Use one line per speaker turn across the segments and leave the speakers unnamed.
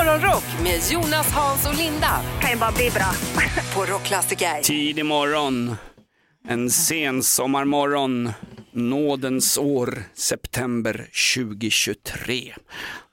Morgonrock med Jonas, Hans och Linda
kan ju bara bli bra.
på Rockklassiker.
Tidig morgon, en sen sommarmorgon, nådens år, september 2023.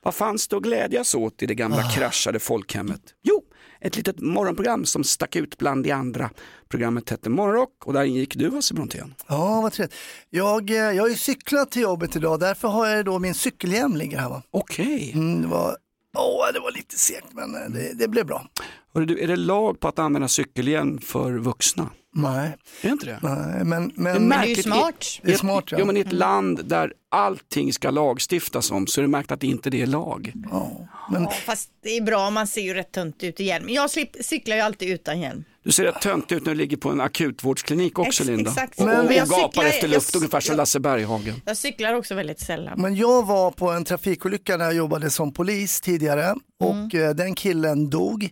Vad fanns det att glädjas åt i det gamla kraschade folkhemmet? Jo, ett litet morgonprogram som stack ut bland de andra. Programmet hette Morgonrock och där ingick du Hasse Brontén.
Ja, vad trevligt. Jag, eh, jag har ju cyklat till jobbet idag, därför har jag då min cykelhjälm ligger här. Va?
Okej.
Mm, det, var, åh, det var lite segt, men eh, det, det blev bra.
Du, är det lag på att använda cykelhjälm för vuxna?
Nej,
Är det inte det?
nej men,
Det är
men
Men det är ju smart.
det är smart. Ja.
Ja, men i ett land där allting ska lagstiftas om så är det märkt att det inte det är lag.
Ja, men,
Ja, fast det är bra, man ser ju rätt tunt ut i hjälm. Jag slip, cyklar ju alltid utan hjälm.
Du ser rätt tönt ut när du ligger på en akutvårdsklinik också
Ex-
Linda.
exakt.
Men
och,
jag
och gapar
cyklar-
efter luft
jag-
ungefär som Lasse Berghagen.
Jag cyklar också väldigt sällan.
men jag var på en trafikolycka när jag jobbade som polis tidigare och eh, den killen dog.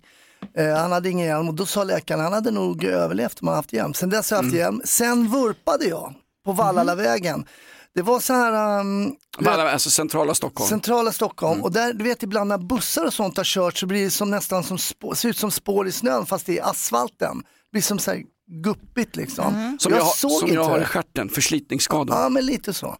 Eh, han hade ingen hjälm och då sa läkaren han hade nog överlevt om han haft hjälm. Sen dess har jag haft hjälm. Sen vurpade jag på Vallalavägen. Det var så här um,
Valla, alltså centrala Stockholm.
centrala Stockholm och där du vet ibland när bussar och sånt har kört så blir det som nästan som spår, ser ut som spår i snön fast det är asfalten. Det blir som så här guppigt liksom.
som jag, har-
såg
som
inte
jag har i stjärten, förslitningsskador.
Ja, men lite så.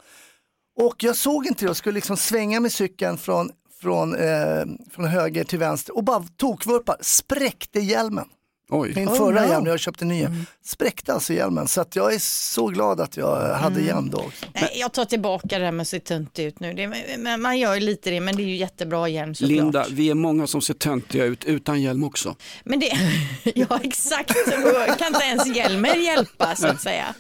Och jag såg inte det, jag skulle liksom svänga med cykeln från, från, eh, från höger till vänster och bara tokvurpar, spräckte hjälmen.
Oj.
Min
Oh,
förra
no.
hjälm, jag köpte nya, spräckte alltså hjälmen. Så att jag är så glad att jag hade hjälm då också.
Nej, jag tar tillbaka det här med att se tunt ut nu. Det, men man gör ju lite det, men det är ju jättebra hjälm såklart.
Linda, vi är många som ser töntiga ut utan hjälm också.
Men det, ja exakt, kan inte ens hjälmen hjälpa så att säga.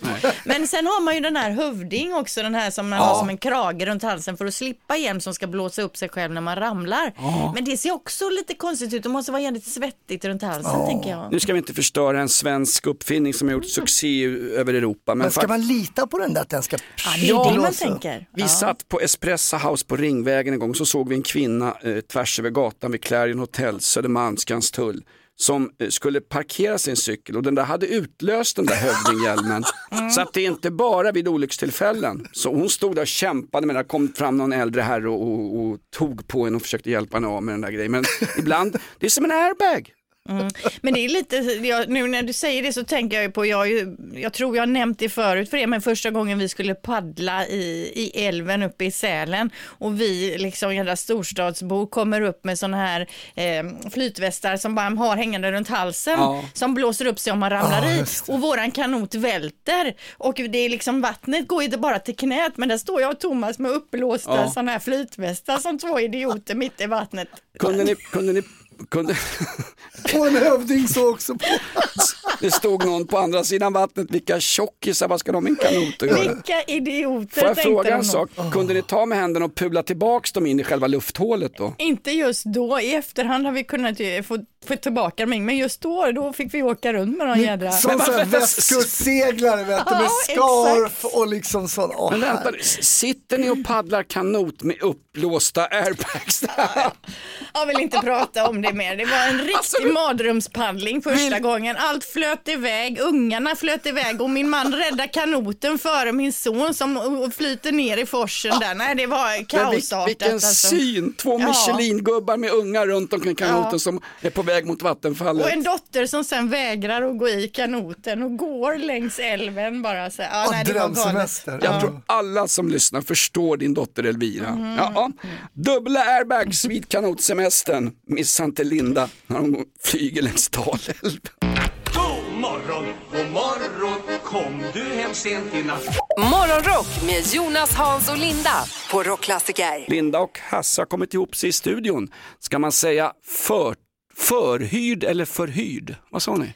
Men sen har man ju den här hövding också, den här som man har som en krage runt halsen för att slippa hjälm som ska blåsa upp sig själv när man ramlar. Men det ser också lite konstigt ut, det måste vara jävligt svettigt runt halsen tänker jag.
Nu ska vi inte förstöra en svensk uppfinning som har gjort succé över Europa. Men
Men ska man lita på den där att den ska
Ja, det är det man tänker.
Vi satt på Espresso House på Ringvägen en gång så såg vi en kvinna eh, tvärs över gatan vid Clarion Hotel, Södermalmskans tull som eh, skulle parkera sin cykel och den där hade utlöst den där hövdinghjälmen. Så att det är inte bara vid olyckstillfällen. Så hon stod där och kämpade med det, kom fram någon äldre herre och, och, och tog på henne och försökte hjälpa henne av med den där grejen. Men ibland, det är som en airbag.
Men det är lite, jag, nu när du säger det så tänker jag på, jag, jag tror jag har nämnt det förut för er, men första gången vi skulle paddla i, i älven uppe i Sälen och vi liksom jävla storstadsbor kommer upp med sådana här eh, flytvästar som bara har hängande runt halsen
Ja.
som blåser upp sig om man ramlar
Ja,
i och våran kanot välter och det är liksom vattnet går inte bara till knät men där står jag och Thomas med uppblåsta
Ja.
sådana här flytvästar som två idioter mitt i vattnet.
Kunde ni, kunde ni, kunde,
Och en hövding såg också på
det stod någon på andra sidan vattnet, vilka tjockisar, vad ska de med en kanot att göra?
Vilka idioter
Får jag fråga en sak? Kunde ni ta med händerna och pula tillbaks dem in i själva lufthålet då?
Inte just då, i efterhand har vi kunnat få, få tillbaka dem, men just då, då fick vi åka runt med de jädra...
Som västkustseglare vet du, med scarf och liksom sån. Åh,
Men vänta, sitter ni och paddlar kanot med uppblåsta airbags?
Jag vill inte prata om det mer. Det var en riktig mardrömspaddling första gången. Allt flöt iväg, ungarna flöt iväg och min man räddade kanoten före min son som flyter ner i forsen där. Nej, det var kaosartat.
vilken
alltså.
syn! Två
Ja.
Michelin-gubbar med ungar runt omkring kanoten
Ja.
som är på väg mot
Och
vattenfallet.
en dotter som sen vägrar att gå i kanoten och går längs älven bara så. Ja,
Ja,
nej, det var galet.
drömsemester.
Jag
Ja.
tror alla som lyssnar förstår din dotter Elvira.
Mhm.
Ja, ja. Dubbla airbags vid kanotsemestern. Missa inte Linda när hon flyger längs Dalälven.
Kom du hem sent i natt?
Morgonrock med Jonas, Hans och Linda på Rockklassiker.
Linda och Hasse har kommit ihop sig i studion. Ska man säga för, förhyrd eller förhyrd? Vad sa ni?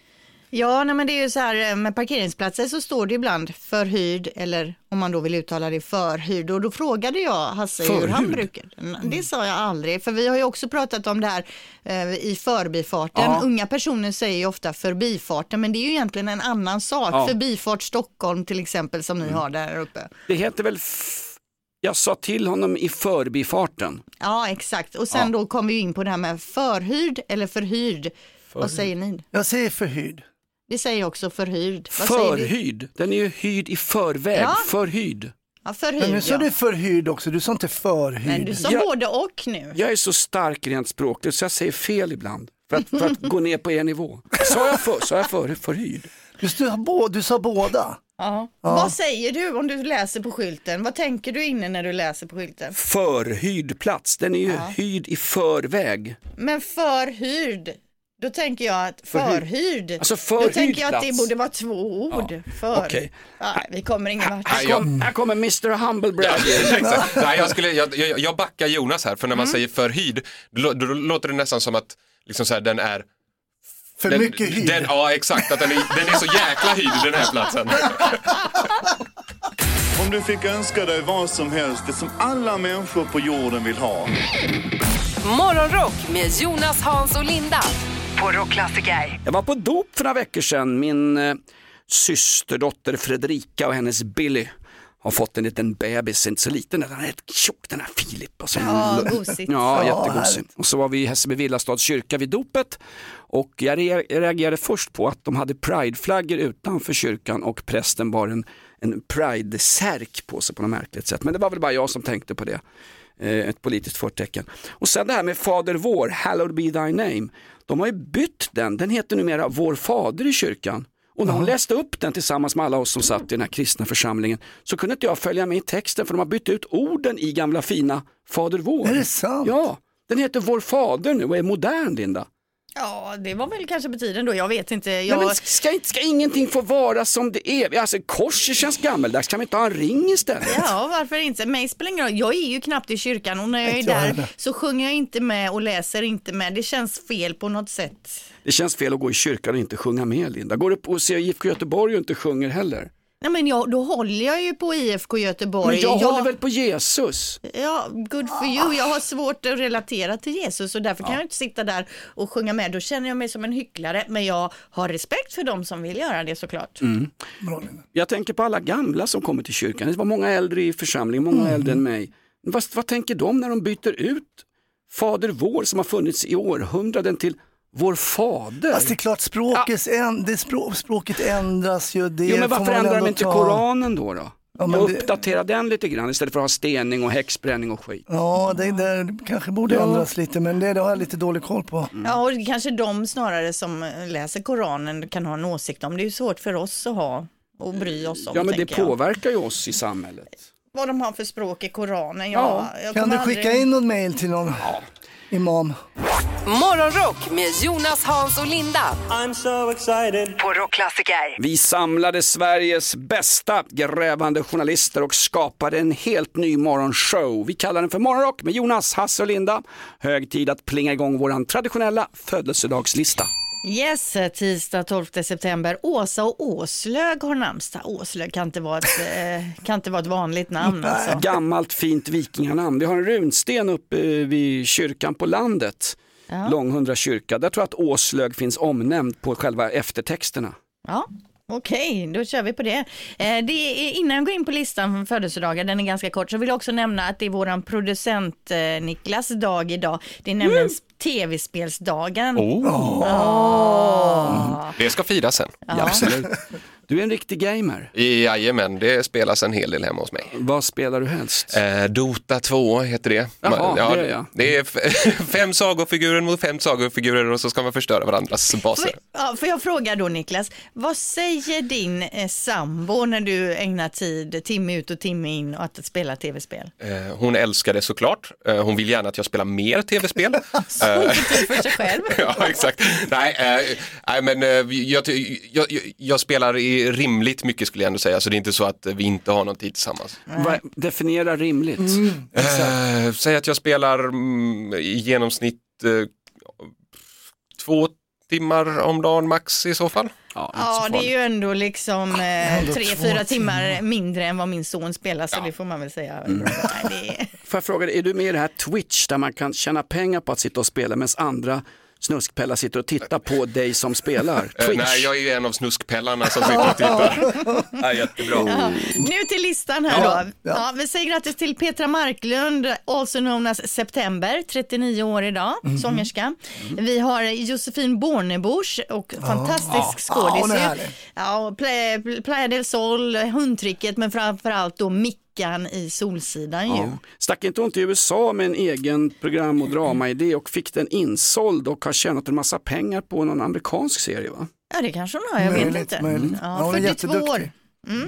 Ja, nej, men det är ju så här eh, med parkeringsplatser så står det ibland förhyrd eller om man då vill uttala det förhyrd och då frågade jag Hasse hur han
Förhyrd?
brukar. Det sa jag aldrig för vi har ju också pratat om det här eh, i förbifarten.
Ja.
Unga personer säger ju ofta förbifarten men det är ju egentligen en annan sak.
Ja.
Förbifart Stockholm till exempel som ni har där uppe.
Det heter väl jag sa till honom i förbifarten.
Ja, exakt. Och sen då kom vi in på det här med förhyrd eller förhyrd. Vad säger ni?
Jag säger förhyrd.
Vi säger också förhyrd. Vad säger du?
Förhyrd, den är ju hyrd i förväg.
Ja.
Förhyrd.
Ja, förhyrd
Men nu sa
ja.
du förhyrd också, du sa inte förhyrd.
Men du sa
Ja.
både och nu.
Jag är så stark rent språkligt så jag säger fel ibland. För att, för att gå ner på er nivå. Sa jag, för, sa jag för, förhyrd?
Du, sa bå- du sa båda.
Ja. Vad säger du om du läser på skylten? Vad tänker du inne när du läser på skylten?
Förhyrd plats, den är ju hyrd i förväg.
Men förhyrd, då tänker jag att
Förhyrd.
förhyrd,
Alltså,
då
förhyrd
tänker jag att det borde vara två ord. För.
okej.
Ja, vi kommer ingen vart.
Nej, jag,
Här kommer Mr Humblebrag.
exakt. Nej, jag, skulle, jag, jag, jag backar Jonas här, för när man
Mm.
säger förhyrd, då, då, då låter det nästan som att liksom så här, den är
För
den,
mycket hyrd.
Den, ja, exakt, att den är, den är så jäkla hyrd den här platsen.
Om du fick önska dig vad som helst, det som alla människor på jorden vill ha.
Morgonrock med Jonas, Hans och Linda. På Rockklassiker.
Jag var på dop för några veckor sedan. Min eh, systerdotter Fredrika och hennes Billy har fått en liten bebis, inte så liten, den är rätt tjock den här Filip. Och så,
Ja, gosigt.
Ja,
Ja,
jättegosig. Och så var vi i Hässelby Villastads kyrka vid dopet och jag re- reagerade först på att de hade prideflaggor utanför kyrkan och prästen bar en, en pride-särk på sig på något märkligt sätt. Men det var väl bara jag som tänkte på det. Eh, Ett politiskt förtecken. Och sen det här med Fader vår, Hallowed be thy name. De har ju bytt den, den heter numera Vår Fader i kyrkan. Och när hon läste upp den tillsammans med alla oss som satt i den här kristna församlingen så kunde inte jag följa med i texten för de har bytt ut orden i gamla fina Fader vår.
Är det sant?
Ja, den heter Vår Fader nu och är modern Linda.
Ja, det var väl kanske på tiden då. Jag vet inte.
Nej,
Jag...
men ska, ska ingenting få vara som det är? Alltså korset känns gammeldags, kan vi inte ha en ring istället?
Ja, varför inte? Mig spelar ingen roll. Jag är ju knappt i kyrkan och när jag är
Inte jag
där så sjunger jag inte med och läser inte med. Det känns fel på något sätt.
Det känns fel att gå i kyrkan och inte sjunga med Linda. Går du på och ser IFK Göteborg och inte sjunger heller?
Nej, men jag, då håller jag ju på IFK Göteborg.
Men jag håller väl på Jesus?
Ja, good for you. Jag har svårt att relatera till Jesus och därför kan jag inte sitta där och sjunga med. Då känner jag mig som en hycklare. Men jag har respekt för dem som vill göra det såklart.
Mm. Jag tänker på alla gamla som kommer till kyrkan. Det var många äldre i församlingen, många äldre än mig. Vad, vad tänker de när de byter ut Fader vår som har funnits i århundraden till Vår Fader?
Fast det är klart, språket, änd, det språk, språket ändras ju. Det
Jo men varför ändrar de inte
ta-
Koranen då? då?
Ja, men
och
det-
uppdatera den lite grann istället för att ha stening och häxbränning och skit.
Ja, det där kanske borde ändras lite, men det, det har jag lite dålig koll på.
Ja, och det kanske de snarare som läser Koranen kan ha en åsikt om. Det är ju svårt för oss att ha och bry oss om.
Ja men det
jag.
påverkar ju oss i samhället.
Vad de har för språk i Koranen. Ja, jag
Kan du skicka
aldrig-
in någon mail till någon imam?
Morgonrock med Jonas, Hans och Linda.
I'm so excited.
På Rockklassiker.
Vi samlade Sveriges bästa grävande journalister och skapade en helt ny morgonshow. Vi kallar den för Morgonrock med Jonas, Hasse och Linda. Hög tid att plinga igång våran traditionella födelsedagslista.
Yes, tisdag 12 september. Åsa och Åslög har namnsdag. Åslög kan inte vara ett, eh, kan inte vara ett vanligt namn. Alltså.
Gammalt fint vikinganamn. Vi har en runsten uppe vid kyrkan på landet. Långhundra kyrka. Där tror jag att Åslög finns omnämnd på själva eftertexterna.
Ja, okej, då kör vi på det. Eh, det är, innan jag går in på listan för födelsedagar, den är ganska kort, så vill jag också nämna att det är våran producent eh, Niklas dag idag. Det är nämligen tv-spelsdagen.
Oh. Det ska firas sen.
Ja, absolut. Du är en riktig gamer.
Jajamän, det spelas en hel del hemma hos mig.
Vad spelar du helst?
Eh, Dota 2 heter det.
Jaha,
Man-
det är jag.
det är fem sagofigurer mot fem sagofigurer och så ska man förstöra varandras baser.
Får, ja, får jag fråga då Niklas, vad säger din eh, sambo när du ägnar tid, timme ut och timme in, åt att spela tv-spel?
Eh, hon älskar det såklart. Eh, hon vill gärna att jag spelar mer tv-spel.
Så inte tid för sig själv.
ja, exakt. Nej, eh, nej men eh, jag, jag, jag, jag spelar i rimligt mycket skulle jag ändå säga, så det är inte så att vi inte har någon tid tillsammans.
Vad- Definiera rimligt.
Eh, säg att jag spelar mm, i genomsnitt eh, två timmar om dagen max i så fall.
Ja,
Ja, det är ju ändå liksom eh,
Ändå
tre, fyra timmar mindre än vad min son spelar, så
Ja.
det får man väl säga.
Mm.
Nej, det.
Får jag fråga dig, är du med i det här Twitch där man kan tjäna pengar på att sitta och spela medan andra snuskpellar sitter och tittar på dig som spelar?
Eh,
Twitch.
nej, jag är ju en av snuskpellarna som sitter och tittar. ja, jättebra.
Ja. Nu till listan här
Ja,
då. Ja, vi säger grattis till Petra Marklund, also known as September, 39 år idag,
Mhm.
sångerska. Vi har Josefin Bornebusch och fantastisk
Ja,
skådis. Ja, och Playa, Playa del Sol, Hundtricket, men framförallt då Micke lyckan i Solsidan ju.
Ja. Stack inte hon till USA med en egen program och dramaidé och fick den insåld och har tjänat en massa pengar på någon amerikansk serie va?
Ja det kanske hon har, jag vet
Möjligt,
inte.
möjligt. Ja,
Ja,
hon är
42 år.
jätteduktig.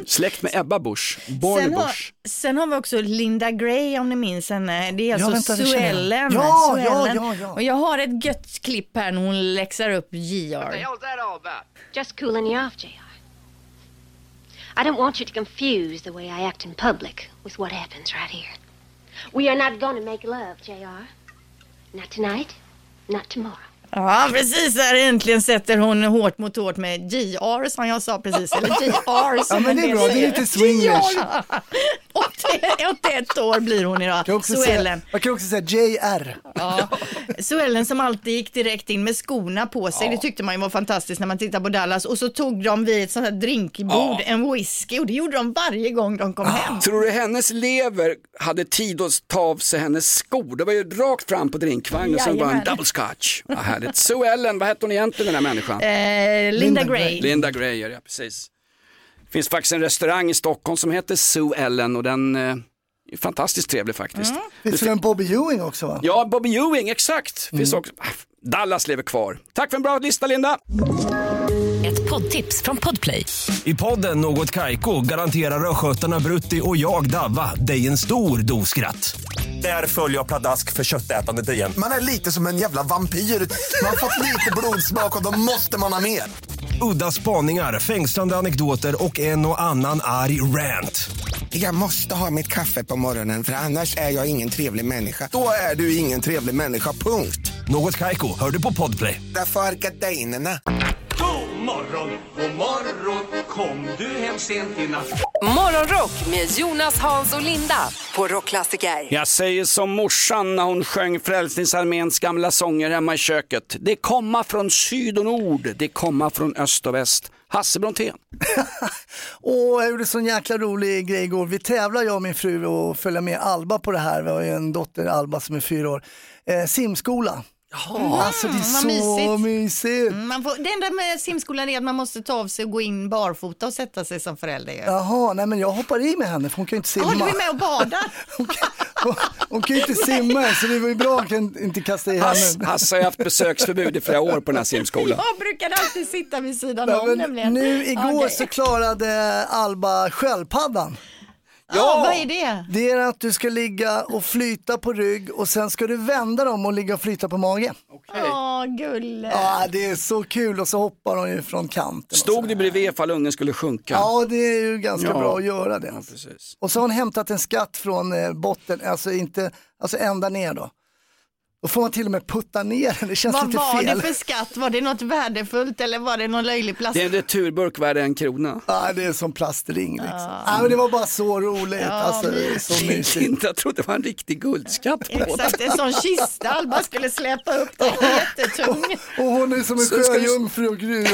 Släkt med Ebba Busch, Barney
Sen har,
Busch.
sen har vi också Linda Gray om ni minns henne. Det är alltså
vänta.
Suellen.
Ja, ja,
Suellen.
ja, ja.
Och jag har ett gött klipp här när hon läxar upp JR.
Just cooling you off, JR. I don't want you to confuse the way I act in public with what happens right here. We are not going to make love, JR. Not tonight, not tomorrow.
Ja, precis. Där äntligen sätter hon hårt mot hårt med JR som jag sa precis. Eller JR som
Ja, men
en
det är bra, det är lite swingers.
81 81 år blir hon
kan
idag.
säga,
Suellen.
jag kan också säga JR.
Ja. Suellen som alltid gick direkt in med skorna på sig. Det tyckte man ju var fantastiskt när man tittade på Dallas. Och så tog de vid ett sånt här drinkbord, en whisky. Och det gjorde de varje gång de kom hem.
Tror du hennes lever hade tid att ta av sig hennes skor? Det var ju rakt fram på drinkvagnen och sen var en double scotch. Vad härligt. Sue Ellen, vad hette hon egentligen den här människan?
Eh, Linda
Linda
Gray.
Linda Greyer, ja precis. Det finns faktiskt en restaurang i Stockholm som heter Sue Ellen och den eh, är fantastiskt trevlig faktiskt.
Finns det en Bobby Ewing också va?
Ja, Bobby Ewing, exakt. Finns också. Ah, Dallas lever kvar. Tack för en bra lista Linda.
Ett poddtips från Podplay.
I podden Något Kaiko garanterar östgötarna Brutti och jag, Davva, dig en stor dos skratt. Där följer jag pladask för köttätandet igen.
Man är lite som en jävla vampyr. Man har fått lite blodsmak och då måste man ha mer.
Udda spaningar, fängslande anekdoter och en och annan arg rant.
Jag måste ha mitt kaffe på morgonen för annars är jag ingen trevlig människa. Då är du ingen trevlig människa, punkt.
Något Kaiko, hör du på Podplay.
Därför är gardinerna.
God morgon, god morgon Kom du hem sent i natt
Morgonrock med Jonas, Hans och Linda på Rockklassiker.
Jag säger som morsan när hon sjöng Frälsningsarméns gamla sånger hemma i köket. Det komma från syd och nord, det komma från öst och väst. Hasse Brontén.
Och jag gjorde sån jäkla rolig grej igår. Vi tävlar jag och min fru och följa med Alba på det här. Vi har ju en dotter Alba som är fyra år. Eh, simskola. Alltså det är
vad
så
mysigt.
mysigt.
Man får, det enda med simskolan är att man måste ta av sig och gå in barfota och sätta sig som förälder.
Jaha, nej men jag hoppar i med henne för hon kan ju inte
Ja,
simma.
du är med och badar.
Hon kan, hon, hon kan ju inte simma så det var ju bra att jag inte kasta i henne.
Hasse har ju haft besöksförbud i flera år på den här simskolan.
Jag brukar alltid sitta vid sidan
Nej,
om nämligen.
nu igår
Okej.
så klarade Alba sköldpaddan.
Ja, vad är det?
Det är att du ska ligga och flyta på rygg och sen ska du vända dem och ligga och flyta på mage.
Åh, gulle.
Ja, det är så kul och så hoppar de ju från kanten.
Stod du bredvid ifall ungen skulle sjunka?
Ja, det är ju ganska
Ja.
bra att göra det.
Ja, precis.
Och så har hon hämtat en skatt från eh, botten, alltså inte, alltså ända ner då. Då får man till och med putta ner den, det känns
Vad
lite
var
fel.
det för skatt? Var det något värdefullt eller var det någon löjlig plast?
Det är en returburk värd en krona.
Ja, det är som plastring liksom. Ja. men det var bara så roligt, alltså det är så mysigt.
Inte, jag trodde det var en riktig guldskatt på.
Exakt, en sån kista Alba skulle släpa upp den jättetung.
Och hon är som en sjöjungfru och gru.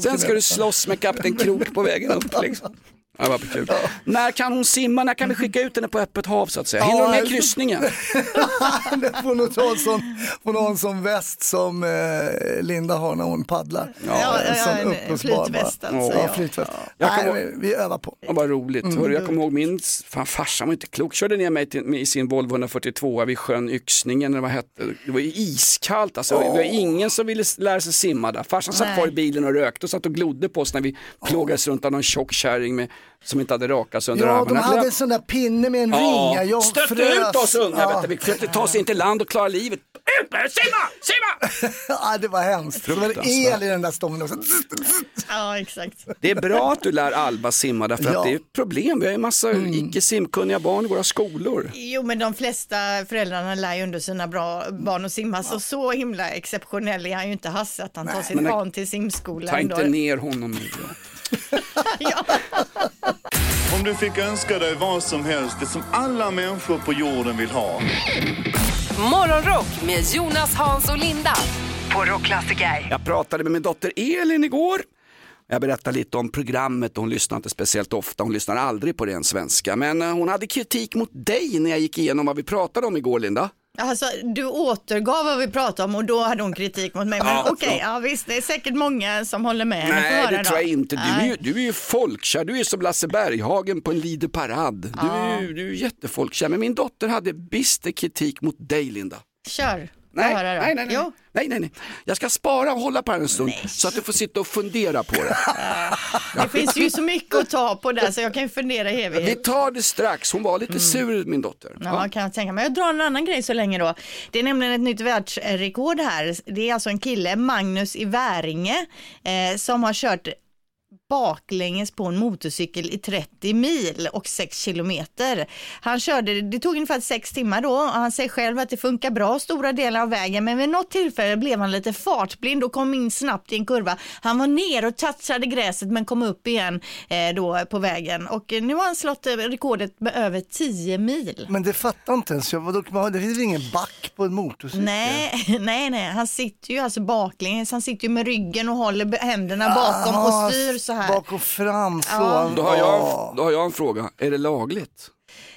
Sen ska du slåss med kapten Krok på vägen upp. Liksom. Ja, vad kul. När kan hon simma? När kan vi skicka ut henne på öppet hav så att säga? Hinner hon med
Ja,
kryssningen?
det får nog ta en sån, får sån väst som eh, Linda har när hon paddlar.
Ja, ja,
en
ja,
sån
en
uppblåsbar
flytväst alltså,
Ja,
ja.
flytväst. Nej, men vi övar på.
Ja, vad roligt. Hörru, jag kommer ihåg min fan, farsan var inte klok. Körde ner mig till, med, i sin Volvo 142 vid sjön Yxningen. Eller vad hette. det? Var ju iskallt alltså. Det var ingen som ville lära sig simma där. Farsan satt kvar i bilen och rökte och satt och glodde på oss när vi plågades runt av någon tjock kärring med, som inte hade rakat sig under
Ja, de
armarna.
hade en sån där pinne med en ringa.
Ja,
Jag
stötte
frös.
ut oss unga.
Ja.
Vi försökte ta oss in till land och klara livet. Ut med Simma! Simma!
ja, det var hemskt. Så var det el i den där stången också.
Ja, exakt.
Det är bra att du lär Alba simma därför
Ja. Mm.
att det är ett problem. Vi har ju massa icke simkunniga barn i våra skolor.
Jo, men de flesta föräldrarna lär ju under sina bra barn att simma, så så himla exceptionell är han ju inte Hasse att han tar sitt barn till simskolan.
Ta inte ner honom nu.
Ja.
Om du fick önska dig vad som helst, det som alla människor på jorden vill ha.
Morgonrock med Jonas, Hans och Linda på Rockklassiker.
Jag pratade med min dotter Elin igår. Jag berättade lite om programmet och hon lyssnar inte speciellt ofta, hon lyssnar aldrig på ren svenska. Men eh, hon hade kritik mot dig när jag gick igenom vad vi pratade om igår Linda.
Alltså, du återgav vad vi pratade om och då hade hon kritik mot mig. Men
Ja,
okej, ja visst, det är säkert många som håller med
Nej, det
då.
tror jag inte. Du är, ju, du är ju folkkär, du är som Lasse Berghagen på en Lider parad. Du är du är jättefolkkär, men min dotter hade bister kritik mot dig Linda.
Kör,
Nej,
höra då.
nej, nej, nej.
Jo.
nej, nej, nej. Jag ska spara och hålla på den en stund
Nej.
så att du får sitta och fundera på det.
Det finns ju så mycket att ta på där så jag kan ju fundera i
Vi
evighet.
tar det strax, hon var lite sur min dotter.
Mm. Ja, kan jag tänka mig. Jag drar en annan grej så länge då. Det är nämligen ett nytt världsrekord här. Det är alltså en kille, Magnus i Väringe, eh, som har kört baklänges på en motorcykel i 30 mil och 6 kilometer. Han körde, det tog ungefär 6 timmar då och han säger själv att det funkar bra stora delar av vägen men vid något tillfälle blev han lite fartblind och kom in snabbt i en kurva. Han var ner och touchade gräset men kom upp igen eh, då på vägen och eh, nu har han slått eh, rekordet med över 10 mil.
Men det fattar inte ens jag. Det finns väl ingen back på en motorcykel?
Nej, nej, nej, han sitter ju alltså baklänges, han sitter ju med ryggen och håller händerna bakom
Aha,
och styr så här.
Bak och fram så.
Ja.
Då har, jag, då har jag en fråga, är det lagligt?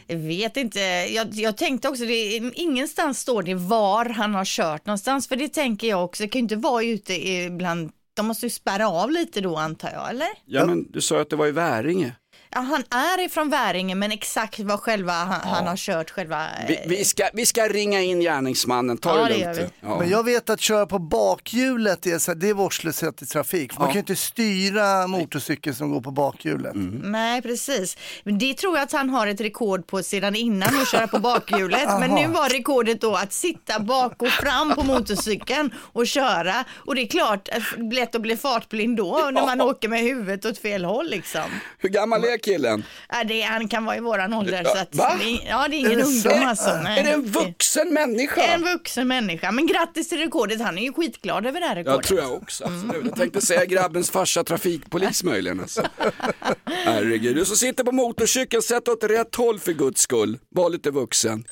Jag vet inte, jag, jag tänkte också, det, ingenstans står det var han har kört någonstans, för det tänker jag också, det kan ju inte vara ute i- bland, de måste ju spärra av lite då antar jag, eller?
Ja, men du sa att det var i Väringe.
Ja, han är ifrån Väringe, men exakt vad själva han, han har kört själva...
Vi, vi, ska, vi ska ringa in gärningsmannen, ta
Ja,
det
det
lugnt. Ja.
Men jag vet att köra på bakhjulet är, så här, det är vårdslöshet i trafik. För Man
Ja.
kan ju inte styra motorcykeln som går på bakhjulet.
Nej, precis. Men det tror jag att han har ett rekord på sedan innan att köra på bakhjulet. Men nu var rekordet då att sitta bak och fram på motorcykeln och köra. Och det är klart, är lätt att bli fartblind då när man åker med huvudet åt fel håll liksom.
Hur gammal är killen?
Ja, det, han kan vara i våran ålder. Så att,
Va?
det, ja, det är ingen
Är det
ungdom
så?
alltså. Nej.
Är det en vuxen människa?
En vuxen människa. Men grattis till rekordet. Han är ju skitglad över det här rekordet.
Jag tror jag också. Absolut. Jag tänkte säga grabbens farsa trafikpolis möjligen. Alltså. Herregud, du som sitter på motorcykeln, sätt åt rätt håll för guds skull. Var lite vuxen.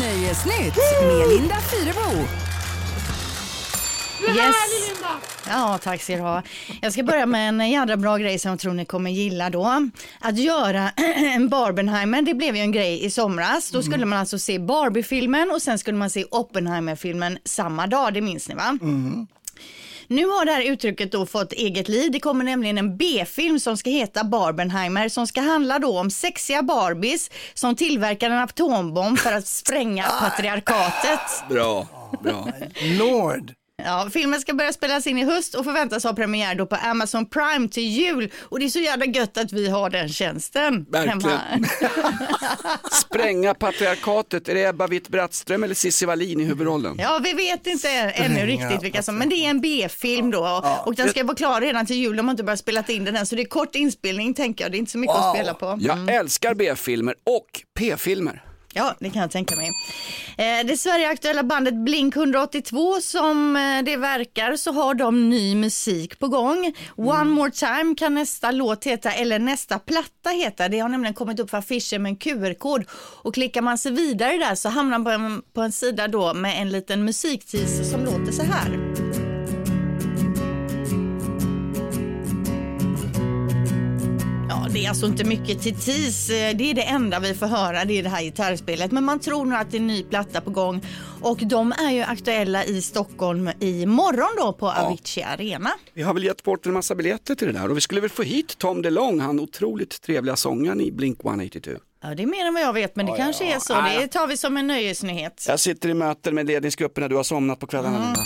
Nöjesnytt med Linda Fyrebo.
Yes. Ja, tack ska du ha. Jag ska börja med en jädra bra grej som jag tror ni kommer gilla då. Att göra en Barbenheimer, det blev ju en grej i somras. Då skulle man alltså se Barbie-filmen och sen skulle man se Oppenheimer-filmen samma dag, det minns ni va? Nu har det här uttrycket då fått eget liv. Det kommer nämligen en B-film som ska heta Barbenheimer som ska handla då om sexiga Barbies som tillverkar en atombomb för att spränga patriarkatet.
Bra, bra.
Lord.
Ja, filmen ska börja spelas in i höst och förväntas ha premiär då på Amazon Prime till jul. Och det är så jävla gött att vi har den tjänsten
Verkligen. Spränga patriarkatet, är det Ebba Witt-Brattström eller Cissi Wallin i huvudrollen?
Ja, vi vet inte ännu riktigt vilka som, men det är en B-film då. Och den ska vara klar redan till jul om man inte bara spelat in den än. Så det är kort inspelning tänker jag, det är inte så mycket att spela på.
Jag älskar B-filmer och P-filmer.
Ja, det kan jag tänka mig. Eh, det Sverigeaktuella bandet Blink 182 som eh, det verkar så har de ny musik på gång. One more time kan nästa låt heta eller nästa platta heta. Det har nämligen kommit upp för affischer med en QR-kod och klickar man sig vidare där så hamnar man på en, på en sida då med en liten musikteaser som låter så här. Det är alltså inte mycket till tis. Eh, Det är det enda vi får höra, det är det här gitarrspelet. Men man tror nog att det är en ny platta på gång. Och de är ju aktuella i Stockholm i morgon då på Avicii Arena.
Vi har väl gett bort en massa biljetter till det där och vi skulle väl få hit Tom DeLong, han otroligt trevliga sångaren i Blink 182.
Ja, det är mer än vad jag vet, men det kanske är så. Det tar vi som en nöjesnyhet.
Jag sitter i möten med ledningsgruppen när du har somnat på kvällarna.
Mm.
Linda.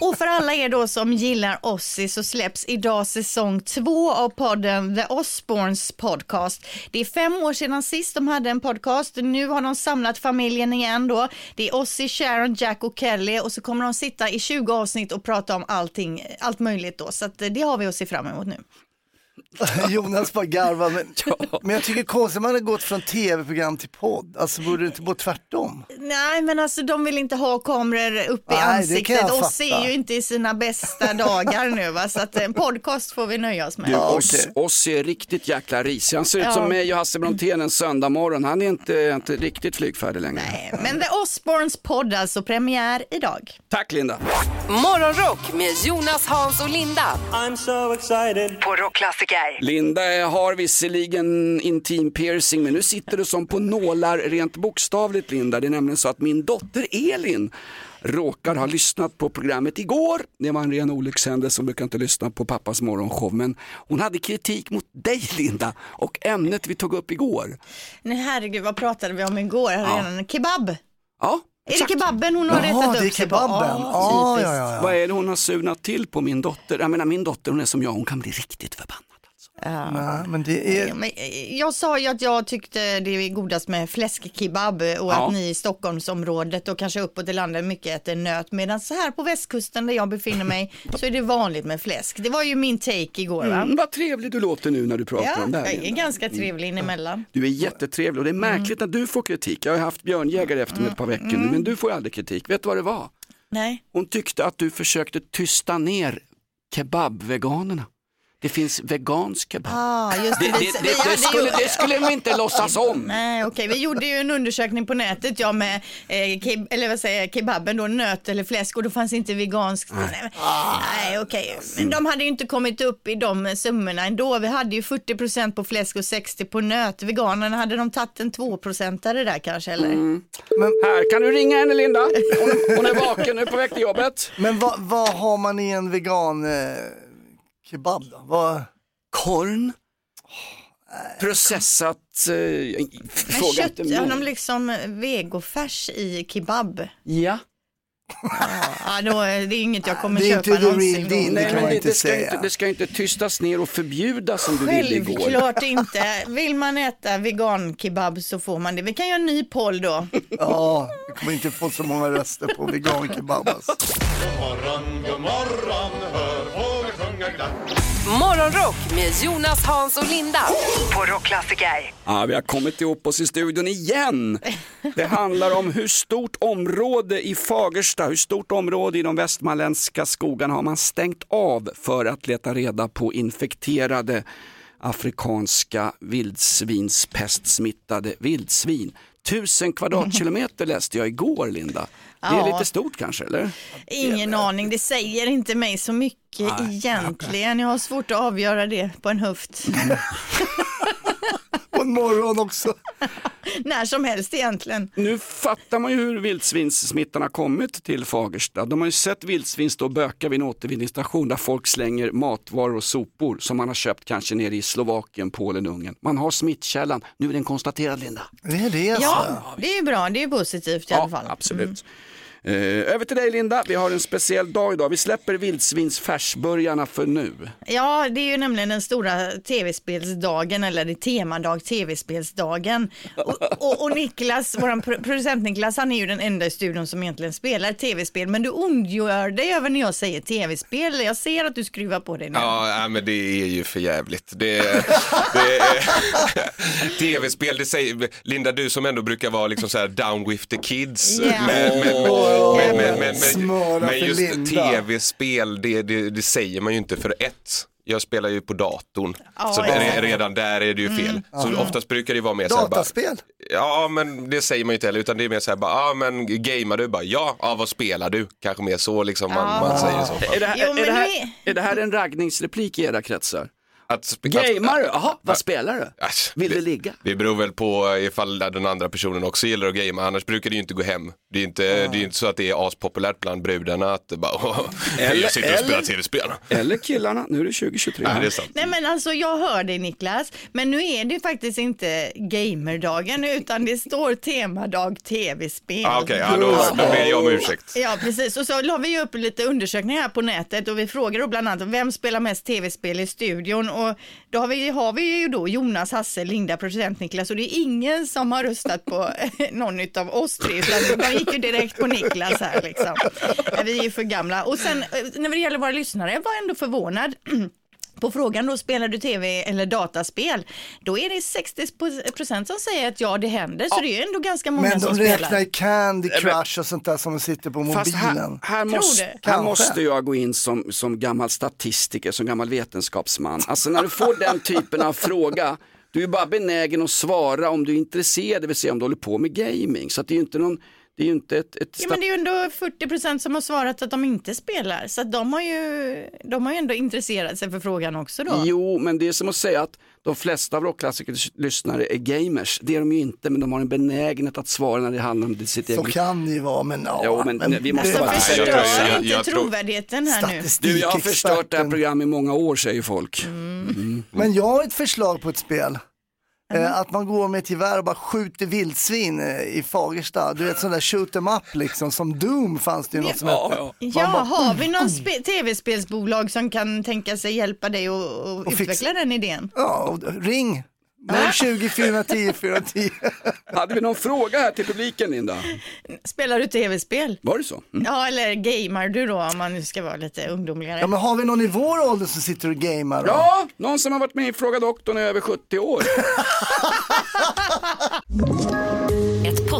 Och för alla er då som gillar Ozzy så släpps idag säsong två av podden The Osbournes podcast. Det är fem år sedan sist de hade en podcast. Nu har de samlat familjen igen då. Det är Ozzy, Sharon, Jack och Kelly och så kommer de sitta i 20 avsnitt och prata om allting, allt möjligt då. Så att eh, det har vi att se fram emot nu.
Jonas bara garvar. Men, men jag tycker är konstigt, man har gått från tv-program till podd. Alltså borde det inte gå tvärtom?
Nej, men alltså de vill inte ha kameror uppe i
Nej, jag
ansiktet och
fatta.
ser ju inte i sina bästa dagar nu va. Så att en podcast får vi nöja oss med.
Du,
Ja,
oss, oss är riktigt jäkla risig. Han ser ut
Ja.
som mig och Hasse Brontén en söndag morgon. Han är inte, inte riktigt flygfärdig längre.
Nej, Men The Osbournes podd alltså, premiär idag.
Tack Linda.
Morgonrock med Jonas, Hans och Linda
I'm so excited.
på Rockklassiker. Guy.
Linda har visserligen intim piercing men nu sitter du som på nålar rent bokstavligt Linda. Det är nämligen så att min dotter Elin råkar ha lyssnat på programmet igår. Det var en ren olyckshändelse, hon brukar inte lyssna på pappas morgonshow. Men hon hade kritik mot dig Linda och ämnet vi tog upp igår.
Nej herregud, vad pratade vi om igår? Hade redan- Kebab?
Ja,
Är det kebaben hon har
Jaha,
retat upp sig på?
Ja,
typiskt.
ja, ja, ja.
Vad är det hon har surnat till på min dotter? Jag menar min dotter hon är som jag, hon kan bli riktigt förbannad.
Nej, men det är...
Men eh, jag sa ju att jag tyckte det är godast med fläskkebab och
Ja.
att ni i Stockholmsområdet och kanske uppåt i landet mycket äter nöt. Medan så här på västkusten där jag befinner mig så är det vanligt med fläsk. Det var ju min take igår va?
Mm, vad trevlig du låter nu när du pratar
Ja,
om det
jag
här.
är
Linda.
ganska trevlig inemellan.
Du är jättetrevlig och det är märkligt
Mm.
när du får kritik. Jag har haft björnjägare efter mig ett par veckor nu, men du får aldrig kritik. Vet du vad det var?
Nej.
Hon tyckte att du försökte tysta ner kebabveganerna. Det finns vegansk kebab.
Ah, just det.
Det, det,
Vi-
det, skulle,
ju-
det skulle de inte låtsas om.
Nej, okej. Vi gjorde ju en undersökning på nätet, ja med eh, keb- eller vad säger jag, kebaben då, nöt eller fläsk och då fanns inte veganskt. Nej, men- Nej okej. Men de hade ju inte kommit upp i de summorna ändå. Vi hade ju 40% på fläsk och 60% på nöt. Veganerna, hade de tagit en 2%are där kanske eller?
Här, kan du ringa henne Linda? Hon, hon är vaken, nu på väg till jobbet.
Men vad, vad har man i en vegan eh, kebab då? Vad...
Korn, processat, eh,
Men
fråga
kött,
inte
har de
mig.
liksom vegofärs i kebab?
Ja.
Ja, då, är det är inget jag kommer
Det är
köpa
inte the
någonsin.
real deal.
Nej,
kan
men
man
det,
inte
det, ska
säga.
inte, det ska inte tystas ner och förbjudas som du ville igår.
Självklart inte. Vill man äta vegankebab så får man det. Vi kan göra en ny poll då.
Ja, vi kommer inte få så många röster på vegan kebab alltså.
God morgon, god morgon, hör glatt.
Morgonrock med Jonas, Hans och Linda på Rockklassiker.
Ja, vi har kommit ihop oss i studion igen. Det handlar om hur stort område i Fagersta, hur stort område i de västmanländska skogarna har man stängt av för att leta reda på infekterade afrikanska vildsvinspestsmittade vildsvin. Tusen kvadratkilometer läste jag igår, Linda. Det är
Ja.
lite stort kanske, eller?
Ingen aning, det säger inte mig så mycket egentligen. Jag har svårt att avgöra det på en höft.
På en morgon också.
När som helst egentligen.
Nu fattar man ju hur vildsvinssmittan har kommit till Fagersta. De har ju sett vildsvin stå och böka vid en återvinningsstation där folk slänger matvaror och sopor som man har köpt kanske nere i Slovakien, Polen, Ungern. Man har smittkällan. Nu är den konstaterad, Linda.
Det är det alltså.
Ja, det är ju bra, det är positivt i alla fall.
absolut. Eh, över till dig Linda, vi har en speciell dag idag. Vi släpper vildsvinsfärsburgarna för nu.
Ja, det är ju nämligen den stora tv-spelsdagen eller det är temadag tv-spelsdagen. Och, och, och Niklas, vår producent Niklas, han är ju den enda i studion som egentligen spelar tv-spel. Men du ondgör dig över när jag säger tv-spel. Jag ser att du skruvar på dig nu.
Ja, men det är ju för jävligt. Det, det tv-spel, det säger, Linda du som ändå brukar vara liksom så här down with the kids.
Ja.
Men, men, men, men, men, men, just tv-spel, det, det, det säger man ju inte för ett. Jag spelar ju på datorn,
Ja,
så
ja.
redan där är det ju fel. Så oftast brukar det vara mer så här bara,
Dataspel?
Ja, men det säger man ju inte heller, utan det är mer så här, bara, ja men gamear du? Bara, ja, ja, vad spelar du? Kanske mer så liksom man, man säger så.
Är det, här,
Jo,
är, det här, är det här en raggningsreplik i era kretsar?
Att,
Gamear du? Jaha, vad spelar du?
Asch,
Vill
det-
du ligga?
Det beror väl på ifall den andra personen också gillar att gamea, annars brukar det ju inte gå hem. Det är ju inte, det är ju inte så att det är aspopulärt bland brudarna att bara, "Åh,
Eller-
jag sitter och
eller-
spelar tv-spel.
Eller killarna, nu är det 2023.
Nej, det är sant.
Nej men alltså jag hör dig Niklas, men nu är det faktiskt inte gamerdagen utan det står temadag tv-spel.
Ah, Okej, ja, då, då ber jag om ursäkt.
Ja precis och så la vi ju upp lite undersökningar här på nätet och vi frågar då bland annat vem spelar mest tv-spel i studion och då har vi, har vi ju då Jonas, Hasse, Linda, producent Niklas. Och det är ingen som har röstat på eh, någon av oss tre. Utan de gick ju direkt på Niklas här liksom. Vi är ju för gamla. Och sen eh, när det gäller våra lyssnare, jag var ändå förvånad på frågan då, spelar du tv eller dataspel? Då är det 60% som säger att ja, det händer, så det är ju ändå ganska många
Men
som
de räknar
spelar.
i Candy Crush och sånt där som de sitter på
Fast här,
mobilen.
här, måste, här måste jag gå in som, som gammal statistiker, som gammal vetenskapsman. Alltså när du får den typen av fråga, du är bara benägen att svara om du är intresserad, det vill säga om du håller på med gaming. Så att det är ju inte någon Det är ju inte ett, ett
Ja, men det är ju ändå 40 procent som har svarat att de inte spelar, så att de har ju, de har ju ändå intresserat sig för frågan också då.
Jo, men det är som att säga att de flesta av rockklassikers lyssnare är gamers. Det är de ju inte, men de har en benägenhet att svara när det handlar om sitt
Så
eget...
kan det ju vara, men ja.
Jo, men vi måste vara
Alltså förstör
jag-
inte
jag
trovärdigheten här nu.
Du, jag har förstört det här programmet i många år säger folk.
Men jag har ett förslag på ett spel.
Mm.
Att man går med ett gevär och bara skjuter vildsvin eh, i Fagersta. Du vet sån där shoot em up liksom, som Doom fanns det ju något som hette.
Ja, har vi någon spe- tv-spelsbolag som kan tänka sig hjälpa dig och, och,
Och
utveckla den idén?
Ja, ring 020 410 410.
Hade vi någon fråga här till publiken Linda?
Spelar du tv-spel?
Var det så? Mm.
Ja, eller gamer du då om man nu ska vara lite ungdomligare?
Ja men har vi någon i vår ålder som sitter och gamer? då?
Ja, någon som har varit med i Fråga doktorn är över 70 år.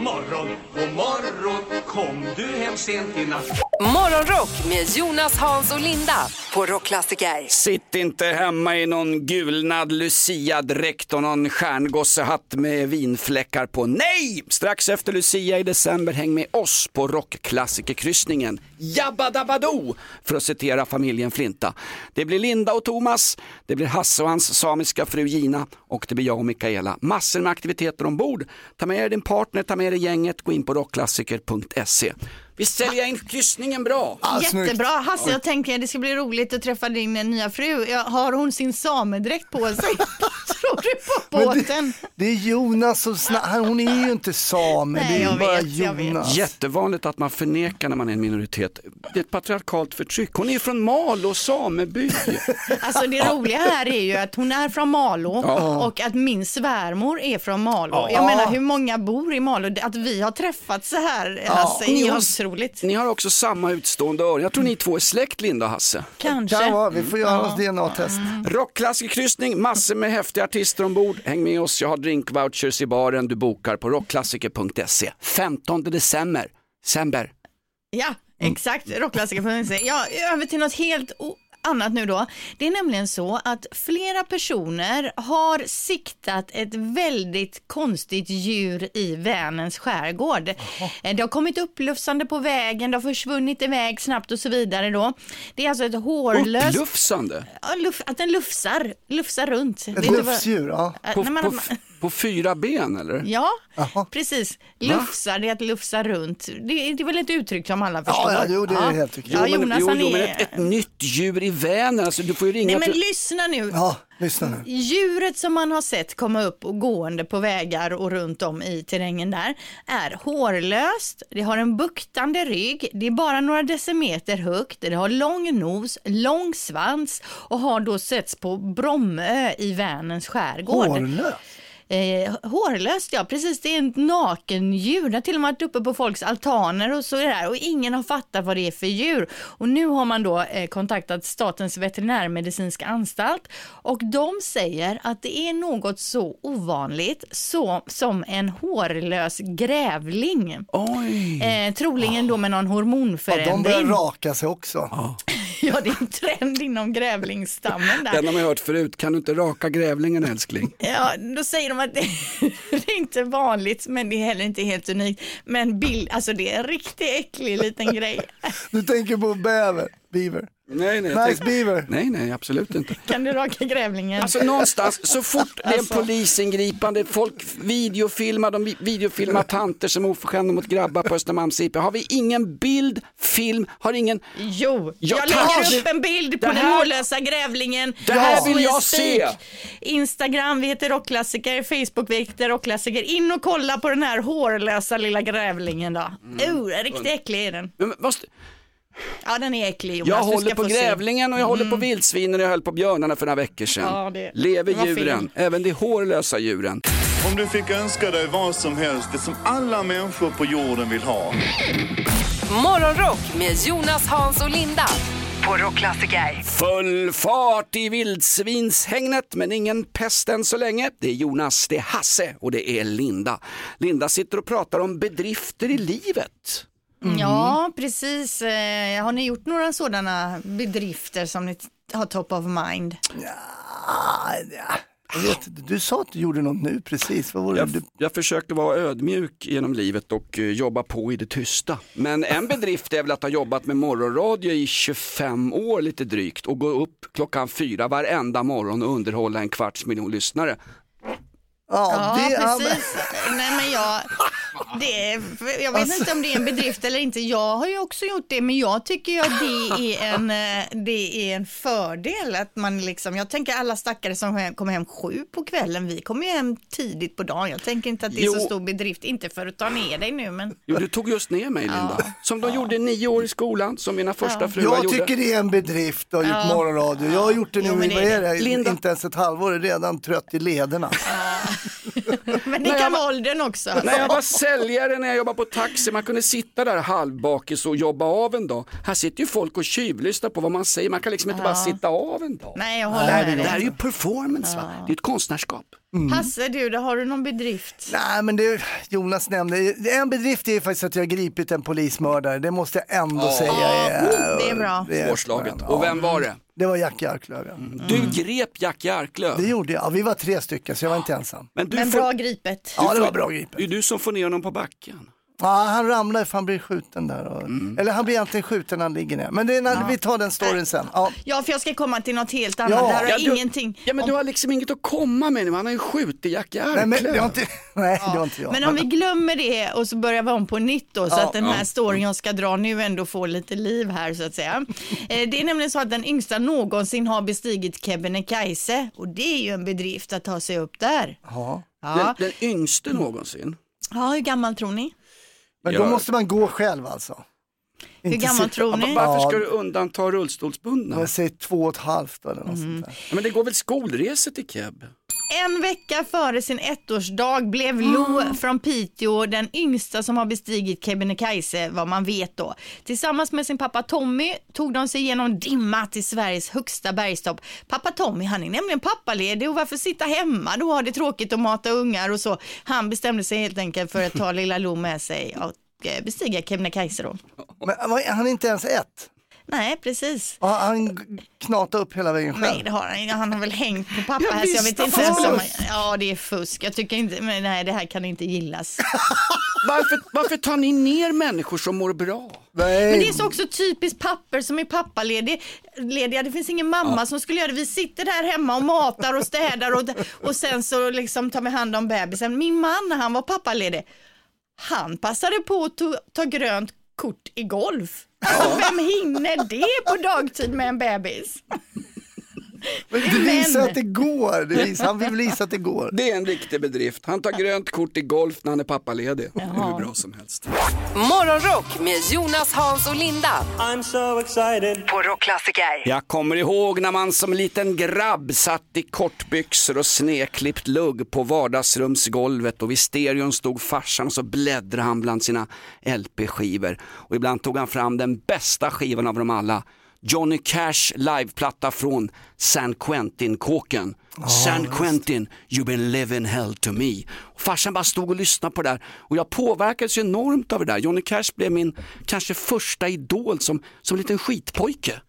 morgon, god morgon. Kom du hem sent i natt
Morgonrock med Jonas, Hans och Linda på Rockklassiker.
Sitt inte hemma i någon gulnad Lucia-dräkt och någon stjärngossehatt med vinfläckar på. Nej! Strax efter Lucia i december häng med oss på rockklassikerkryssningen. Jabba dabba do! För att citera familjen Flinta. Det blir Linda och Thomas, det blir Hasse och hans samiska fru Gina och det blir jag och Mikaela. Massor med aktiviteter ombord. Ta med er din partner, ta med er gänget, gå in på rockklassiker.se. www.radiocultura.se. Vi säljer in kryssningen bra.
Ah.
Jättebra. Hasse, jag tänker det ska bli roligt att träffa din nya fru. Ja, Har hon sin samedräkt på sig? Tror du på
Men
båten?
det, det är Jonas som snackar, hon är ju inte same,
Nej,
det är
jag
ju bara
vet, jag vet.
Jonas.
Jättevanligt att man förnekar när man är en minoritet. Det är ett patriarkalt förtryck. Hon är från Malå sameby.
Alltså det roliga här är ju att hon är från Malå och att min svärmor är från Malå. Jag menar hur många bor i Malå? Att vi har träffats så här Hasse, är
Ni
ju
har-
otroligt.
Ni har också samma utstående öron. Jag tror ni två är släkt Linda och Hasse.
Kanske.
Kan vara, vi får göra oss DNA-test.
Rockklassikerkryssning, massor med häftiga artister ombord. Häng med oss, jag har drinkvouchers i baren du bokar på rockklassiker.se. 15 december. December.
Ja, exakt. Rockklassiker.se. Ja, över till något helt o- annat nu då. Det är nämligen så att flera personer har siktat ett väldigt konstigt djur i Vänerns skärgård. Eh, Det har kommit upplufsande på vägen, det har försvunnit iväg snabbt och så vidare då. Det är alltså ett hårlöst...
Upplufsande.
Ja, att den lufsar, lufsar runt.
Ett
du vad-
lufsdjur, ja.
På,
man-
på, på fyra ben eller?
Ja,
Jaha.
precis. Lufsar, det är att lufsa runt. Det, det är väl ett uttryck som alla förstår?
ja, jo, det är helt okej.
Ja,
Jo, men,
Jonas
jo,
han
jo,
är...
men ett, ett nytt djur i Vänern, alltså, du får ju ringa
Nej men
till...
lyssna nu.
Ja.
Djuret som man har sett komma upp och gående på vägar och runt om i terrängen där är hårlöst, det har en buktande rygg, det är bara några decimeter högt, det har lång nos, lång svans och har då setts på Bromö i Vänerns skärgård.
Hårlös.
Eh, hårlöst ja, precis. Det är ett nakendjur. Det har till och med varit uppe på folks altaner och så där och ingen har fattat vad det är för djur. Och nu har man då eh, kontaktat Statens veterinärmedicinska anstalt och de säger att det är något så ovanligt så, som en hårlös grävling.
Oj!
Eh, troligen då med någon
Ja, de
hormonförändring.
börjar raka sig också.
Ja, det är en trend inom grävlingsstammen där.
Den har man hört förut, kan du inte raka grävlingen älskling?
Ja, då säger de att det, det är inte vanligt, men det är heller inte helt unikt. Men bild, alltså det är en riktigt äcklig liten grej.
Du tänker på bäver, beaver.
Nej, nej. jag
Nice
tänk-
beaver.
Nej, nej, absolut inte.
Kan du raka grävlingen?
Alltså någonstans, så fort det är en
Alltså.
polisingripande, folk videofilmar, de vi- videofilmar tanter som är oförskämda mot grabbar på Östermalms IP. Har vi ingen bild, film, har ingen...
Jo,
Ja,
jag
tack.
lägger upp en bild på
Det
den
här-
hårlösa grävlingen.
Det här vill jag se.
Instagram, vi heter Rockklassiker, Facebook, vi heter Rockklassiker. In och kolla på den här hårlösa lilla grävlingen då.
Mm.
Oh, riktigt äcklig är den.
Men måste...
Ja, den är äcklig Jonas.
Jag håller på.
Mm.
grävlingen och jag håller på vildsvinen och jag höll på björnarna för några veckor sedan.
Ja, det
Lever
fel.
djuren, även de hårlösa djuren.
Om du fick önska dig vad som helst, det som alla människor på jorden vill ha.
Morgonrock med Jonas, Hans och Linda på Rockklassiker.
Full fart i vildsvinshägnet men ingen pest än så länge. Det är Jonas, det är Hasse och det är Linda. Linda sitter och pratar om bedrifter i livet.
Ja, precis. Eh, Har ni gjort några sådana bedrifter som ni har top of mind?
Ah, ja. Jag vet, du sa att du gjorde något nu precis. Vad var det?
Jag, jag försökte vara ödmjuk genom livet och eh, jobba på i det tysta. Men en bedrift är väl att ha jobbat med morgonradio i 25 år lite drygt och gå upp klockan fyra varenda morgon och underhålla en kvarts miljon lyssnare.
Ja,
det, ja, men-
precis. Nej, men jag, det är, jag vet inte om det är en bedrift eller inte. Jag har ju också gjort det, men jag tycker ju att det är en, eh, det är en fördel. Att man liksom, jag tänker alla stackare som kommer hem sju på kvällen, vi kommer ju hem tidigt på dagen. Jag tänker inte att det är så
Jo.
stor bedrift, inte för att ta ner dig nu, men
Jo, du tog just ner mig Linda. Som de gjorde i nio år i skolan, som mina första fruar
jag
gjorde.
tycker det är en bedrift att ha gjort
Ja.
morgonradio. Jag har gjort det nu
Jo,
i,
det
vad
är det?
Linda.
inte ens ett halvår, är redan trött i lederna.
men det kan vara åldern också.
När jag var säljare, när jag jobbade på taxi, man kunde sitta där halvbakis och jobba av en dag. Här sitter ju folk och tjuvlyssnar på vad man säger, man kan liksom inte bara sitta av en dag.
Nej, jag håller
det, här,
med
det här är ju performance va? Det är ett konstnärskap.
Hasse, du, då har du någon bedrift?
Nej men det Jonas nämnde, en bedrift är faktiskt att jag har gripit en polismördare. Det måste jag ändå säga är,
det är bra.
det är-
Svårslaget.
ja.
Och vem var det?
Det var Jack i Arklöven.
Du grep Jack i Arklöv.
Det gjorde jag, ja, vi var tre stycken så jag var inte ensam.
Men, du
Men
får,
bra gripet.
Ja det var bra gripet.
Det är du som får ner honom på backen.
Ja, han ramlar för han blir skjuten där. Och,
Mm.
Eller han blir egentligen skjuten när han ligger ner. Men det är när, vi tar den storyn sen. Ja.
Ja, för jag ska komma till något helt annat.
Ja.
det här har
Ja, du,
ingenting.
ja men du har liksom inget att komma med nu, han har ju skjutit Jack i
Nej,
Arklöv.
men inte, nej, det var inte jag.
Men om vi glömmer det och så börjar vi om på nytt då, så
Ja.
att den här storyn jag ska dra nu ändå får lite liv här så att säga. Eh, Det är nämligen så att den yngsta någonsin har bestigit Kebnekaise och det är ju en bedrift att ta sig upp där.
Ja.
Ja,
Den, den yngste någonsin.
ja hur gammal tror ni?
Men
Ja.
då måste man gå själv alltså.
Hur
Inte
gammal
sitta-
tror ni?
Varför ska du undanta rullstolsbundna?
Jag säger två och ett halvt eller något
Mm.
sånt där.
Ja, men det går väl skolresor till Keb?
En vecka före sin ettårsdag blev Lo från Piteå den yngsta som har bestigit Kebnekaise, vad man vet då. Tillsammans med sin pappa Tommy tog de sig igenom dimma till Sveriges högsta bergstopp. Pappa Tommy han är nämligen pappaledig och varför sitta hemma då har det tråkigt att mata ungar och så. Han bestämde sig helt enkelt för att ta lilla Lo med sig och bestiga Kebnekaise då.
Men vad- han är inte ens ett.
Nej, precis.
Ja, Han knatade upp hela vägen själv.
Nej, det har han. Han har väl hängt på pappa
Ja,
här så jag vet inte ens
har
om... Ja, det är fusk. Jag tycker inte, men nej, det här kan inte gillas.
Varför, varför tar ni ner människor som mår bra?
Nej.
Men det är så också typiskt papper som är pappalediga. Lediga. Det finns ingen mamma som skulle göra det. Vi sitter där hemma och matar och städar och, och sen så liksom tar vi hand om bebisen. Min man han var pappaledig, han passade på att ta, ta grönt kort i golf. Alltså, vem hinner det på dagtid med en bebis?
Men det visar att det går. Det visar, han vill visa att det går.
Det är en riktig bedrift. Han tar grönt kort i golf när han är pappaledig. Det är hur bra som helst.
Morgonrock med Jonas, Hans och Linda
I'm so excited.
på Rockklassiker.
Jag kommer ihåg när man som liten grabb satt i kortbyxor och snekklippt lugg på vardagsrumsgolvet och vid stereon stod farsan och så bläddrade han bland sina LP-skivor. Och ibland tog han fram den bästa skivan av dem alla. Johnny Cash liveplatta från San Quentin-kåken. San Quentin, you've been living hell to me. Och farsan bara stod och lyssnade på det där och jag påverkades enormt av det där. Johnny Cash blev min kanske första idol som, som liten skitpojke.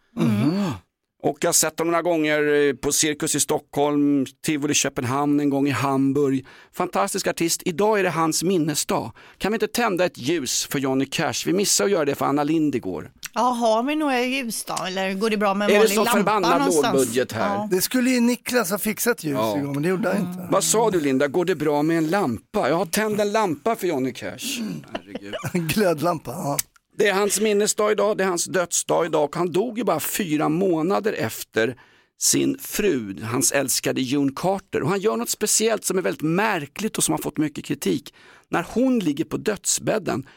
Och jag har sett honom några gånger eh, på Cirkus i Stockholm, Tivoli Köpenhamn, en gång i Hamburg. Fantastisk artist. Idag är det hans minnesdag. Kan vi inte tända ett ljus för Johnny Cash? Vi missade att göra det för Anna Lind igår.
Ja, har vi några ljus då? Eller går det bra med en
Är det
vanlig
så
lampa
förbannad
någonstans?
lågbudget här?
Ja.
Det skulle ju Niklas ha fixat ljus
Ja.
igång, men det gjorde han inte.
Vad sa du Linda, går det bra med en lampa? Jag har tänd en lampa för Johnny Cash. Herregud.
Glödlampa, ja.
Det är hans minnesdag idag, det är hans dödsdag idag och han dog ju bara fyra månader efter sin fru, hans älskade June Carter. Och han gör något speciellt som är väldigt märkligt och som har fått mycket kritik. När hon ligger på dödsbädden,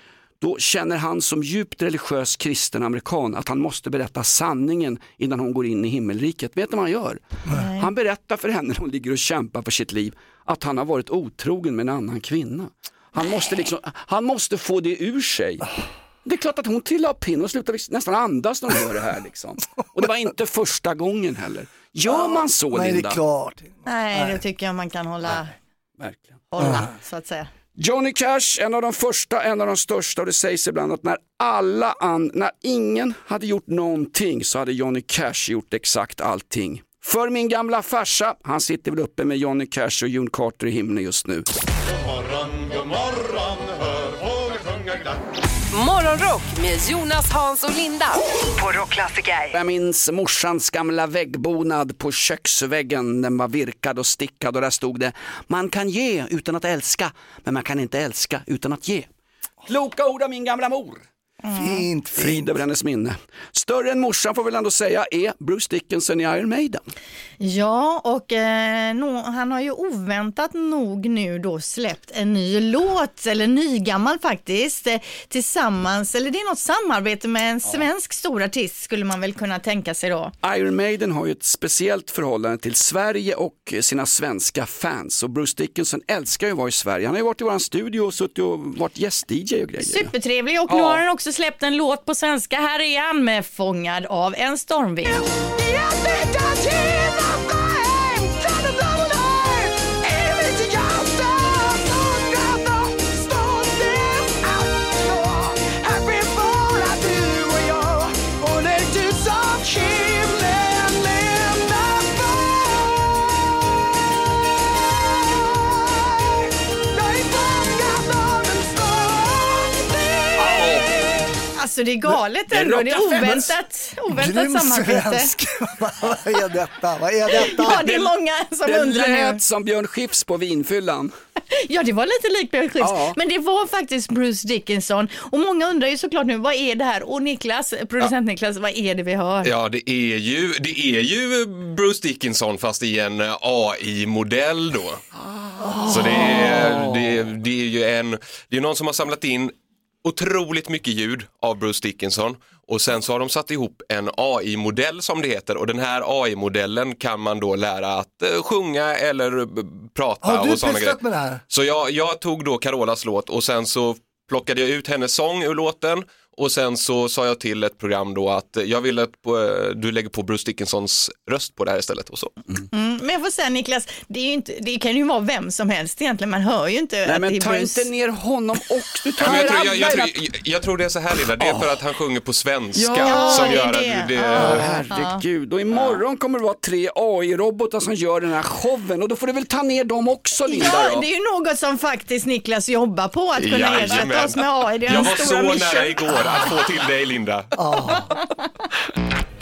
då känner han som djupt religiös kristen amerikan att han måste berätta sanningen innan hon går in i himmelriket. Vet du vad han gör? Han berättar för henne när hon ligger och kämpar för sitt liv att han har varit otrogen med en annan kvinna. Han måste, liksom, han måste få det ur sig. Det är klart att hon trillar av pinnen och slutar nästan andas när hon gör det här. Liksom. Och det var inte första gången heller. Gör man så
Nej, det
Linda?
är klart.
Nej, det tycker jag man kan hålla,
Verkligen.
hålla så att säga.
Johnny Cash, en av de första, en av de största och det sägs ibland att när alla an, när ingen hade gjort någonting så hade Johnny Cash gjort exakt allting. För min gamla farsa, han sitter väl uppe med Johnny Cash och June Carter i himlen just nu.
God morgon, god morgon, hör.
Morgonrock med Jonas, Hans och Linda på Rockklassiker.
Jag minns morsans gamla väggbonad på köksväggen. Den var virkad och stickad och där stod det Man kan ge utan att älska, men man kan inte älska utan att ge. Kloka ord av min gamla mor.
Fint,
Frid
fint.
över hennes minne. Större än morsan får väl ändå säga är Bruce Dickinson i Iron Maiden.
Ja, och eh, no, han har ju oväntat nog nu då släppt en ny låt, eller nygammal faktiskt, eh, tillsammans, eller det är något samarbete med en svensk stor artist skulle man väl kunna tänka sig då.
Iron Maiden har ju ett speciellt förhållande till Sverige och sina svenska fans. Och Bruce Dickinson älskar ju att vara i Sverige. Han har ju varit i vår studio och suttit och varit gäst-DJ och grejer.
Supertrevlig och nu
Ja.
har han också släppt en låt på svenska. Här är han med Fångad av en stormvind. Alltså det är galet
Det
ändå. Det är oväntat, oväntat
Grym
samarbete.
svensk. Vad är detta? Vad är detta?
Ja, det är många som
Det
undrar nu.
lät som Björn Skifs på vinfyllan.
Ja, det var lite likt Björn Skifs.
Ja.
Men det var faktiskt Bruce Dickinson. Och många undrar ju såklart nu, vad är det här? Och Niklas, producent Niklas, vad är det vi hör?
Ja, det är ju, det är ju Bruce Dickinson fast i en eh, AI-modell då. Så det är, det, är, det är ju en, det är någon som har samlat in otroligt mycket ljud av Bruce Dickinson och sen så har de satt ihop en AI-modell som det heter och den här AI-modellen kan man då lära att eh, sjunga eller eh, prata
Har du
och sådana grejer.
med det här?
Så jag, jag tog då Carolas låt och sen så plockade jag ut hennes sång ur låten och sen så sa jag till ett program då att jag vill att på, du lägger på Bruce Dickinsons röst på det här istället och så.
Mm, men jag får säga Niklas, det, är ju inte, det kan ju vara vem som helst egentligen. Man hör ju inte
Nej
att det
men
är
ta
Bruce.
inte ner honom och du tar
Ja, jag, tror, jag, jag, tror, jag, jag tror det är så här Linda, det är för att han sjunger på svenska
Ja,
som
det
gör
det.
att det,
Ja.
Herregud, och imorgon kommer det vara tre AI-robotar som gör den här showen och då får du väl ta ner dem också Linda
Ja,
då.
det är ju något som faktiskt Niklas jobbar på, att kunna ersätta oss med AI. Det är
Jag
en
var så
mission.
nära igår att få till dig Linda.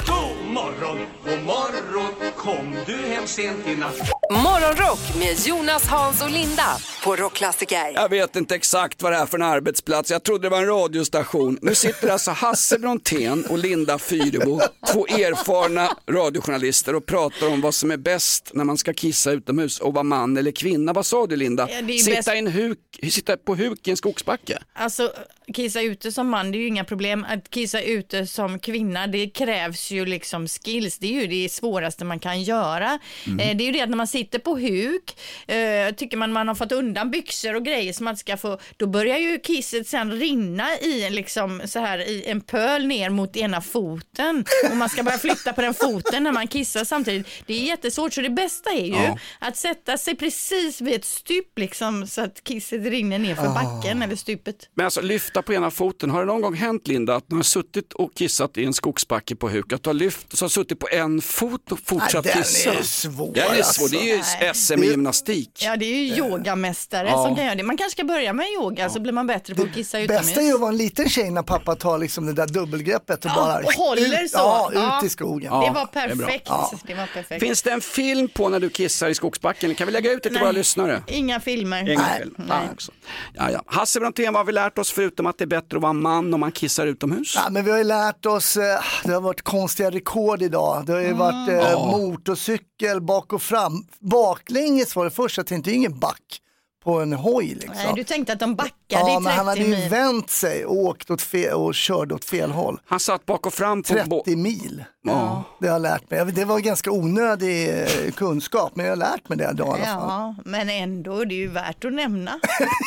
God morgon, god morgon, kom du hem sent i natt?
Morgonrock med Jonas, Hans och Linda på Rockklassiker.
Jag vet inte exakt vad det är för en arbetsplats, jag trodde det var en radiostation. Nu sitter alltså Hasse Brontén och Linda Fyrebo, två erfarna radiojournalister och pratar om vad som är bäst när man ska kissa utomhus och vara man eller kvinna. Vad sa du Linda?
Ja,
sitta,
bäst-
i en huk, sitta på huk i en skogsbacke?
Alltså kissa ute som man, det är ju inga problem. Att kissa ute som kvinna, det krävs ju liksom skills. Det är ju det svåraste man kan göra.
Mm.
Det är ju det att när man sitter på huk, eh, tycker man man har fått undan byxor och grejer som man ska få, då börjar ju kisset sen rinna i en liksom så här i en pöl ner mot ena foten. Och man ska börja flytta på den foten när man kissar samtidigt. Det är jättesvårt, så det bästa är ju
Ja.
att sätta sig precis vid ett stup liksom så att kisset rinner ner för backen eller stupet.
Men alltså lyfta på ena foten, har det någon gång hänt Linda att du har suttit och kissat i en skogsbacke på huk, att du har lyft och så har suttit på en fot och fortsatt
Nej, den
kissa?
är svår,
Den är
alltså.
svår, det är ju
Nej.
SM i gymnastik.
Ja, det är ju yogamästare
Ja.
som kan göra det. Man kanske ska börja med yoga så blir man bättre på att kissa utomhus.
Bästa är ju att vara en liten tjej när pappa tar liksom det där dubbelgreppet och
Ja,
bara
och håller
ut,
så.
Ja,
Ja.
ut i skogen.
Ja.
Det var
det
perfekt.
Ja.
Det var perfekt.
Finns det en film på när du kissar i skogsbacken? Kan vi lägga ut det till
Nej.
våra lyssnare?
Inga filmer.
Ingen film. Fan också. Ja, ja. Hasse Brontén, vad har vi lärt oss förutom att det är bättre att vara man om man kissar utomhus?
Ja, men vi har ju lärt oss, eh, det har varit konstiga rekord idag. Det har ju varit eh, motorcykel bak och fram. Baklänges var det först, jag tänkte ingen back. På en hoj. Liksom.
Nej, du tänkte att de backade
Ja,
i
men han
30
hade ju vänt sig och åkt åt fel, och körde åt fel håll.
Han satt bak och fram på
30 mil.
Ja.
Det har jag lärt mig. Det var ganska onödig eh, kunskap, men jag har lärt mig det idag i alla fall.
Ja, men ändå, det är ju värt att nämna.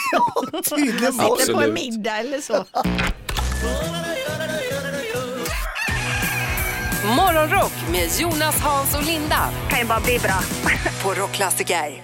Tydligen
Man
var
sitter på en middag eller så.
Morgonrock med Jonas, Hans och Linda. Kan ju bara bli bra. På Rockklassiker.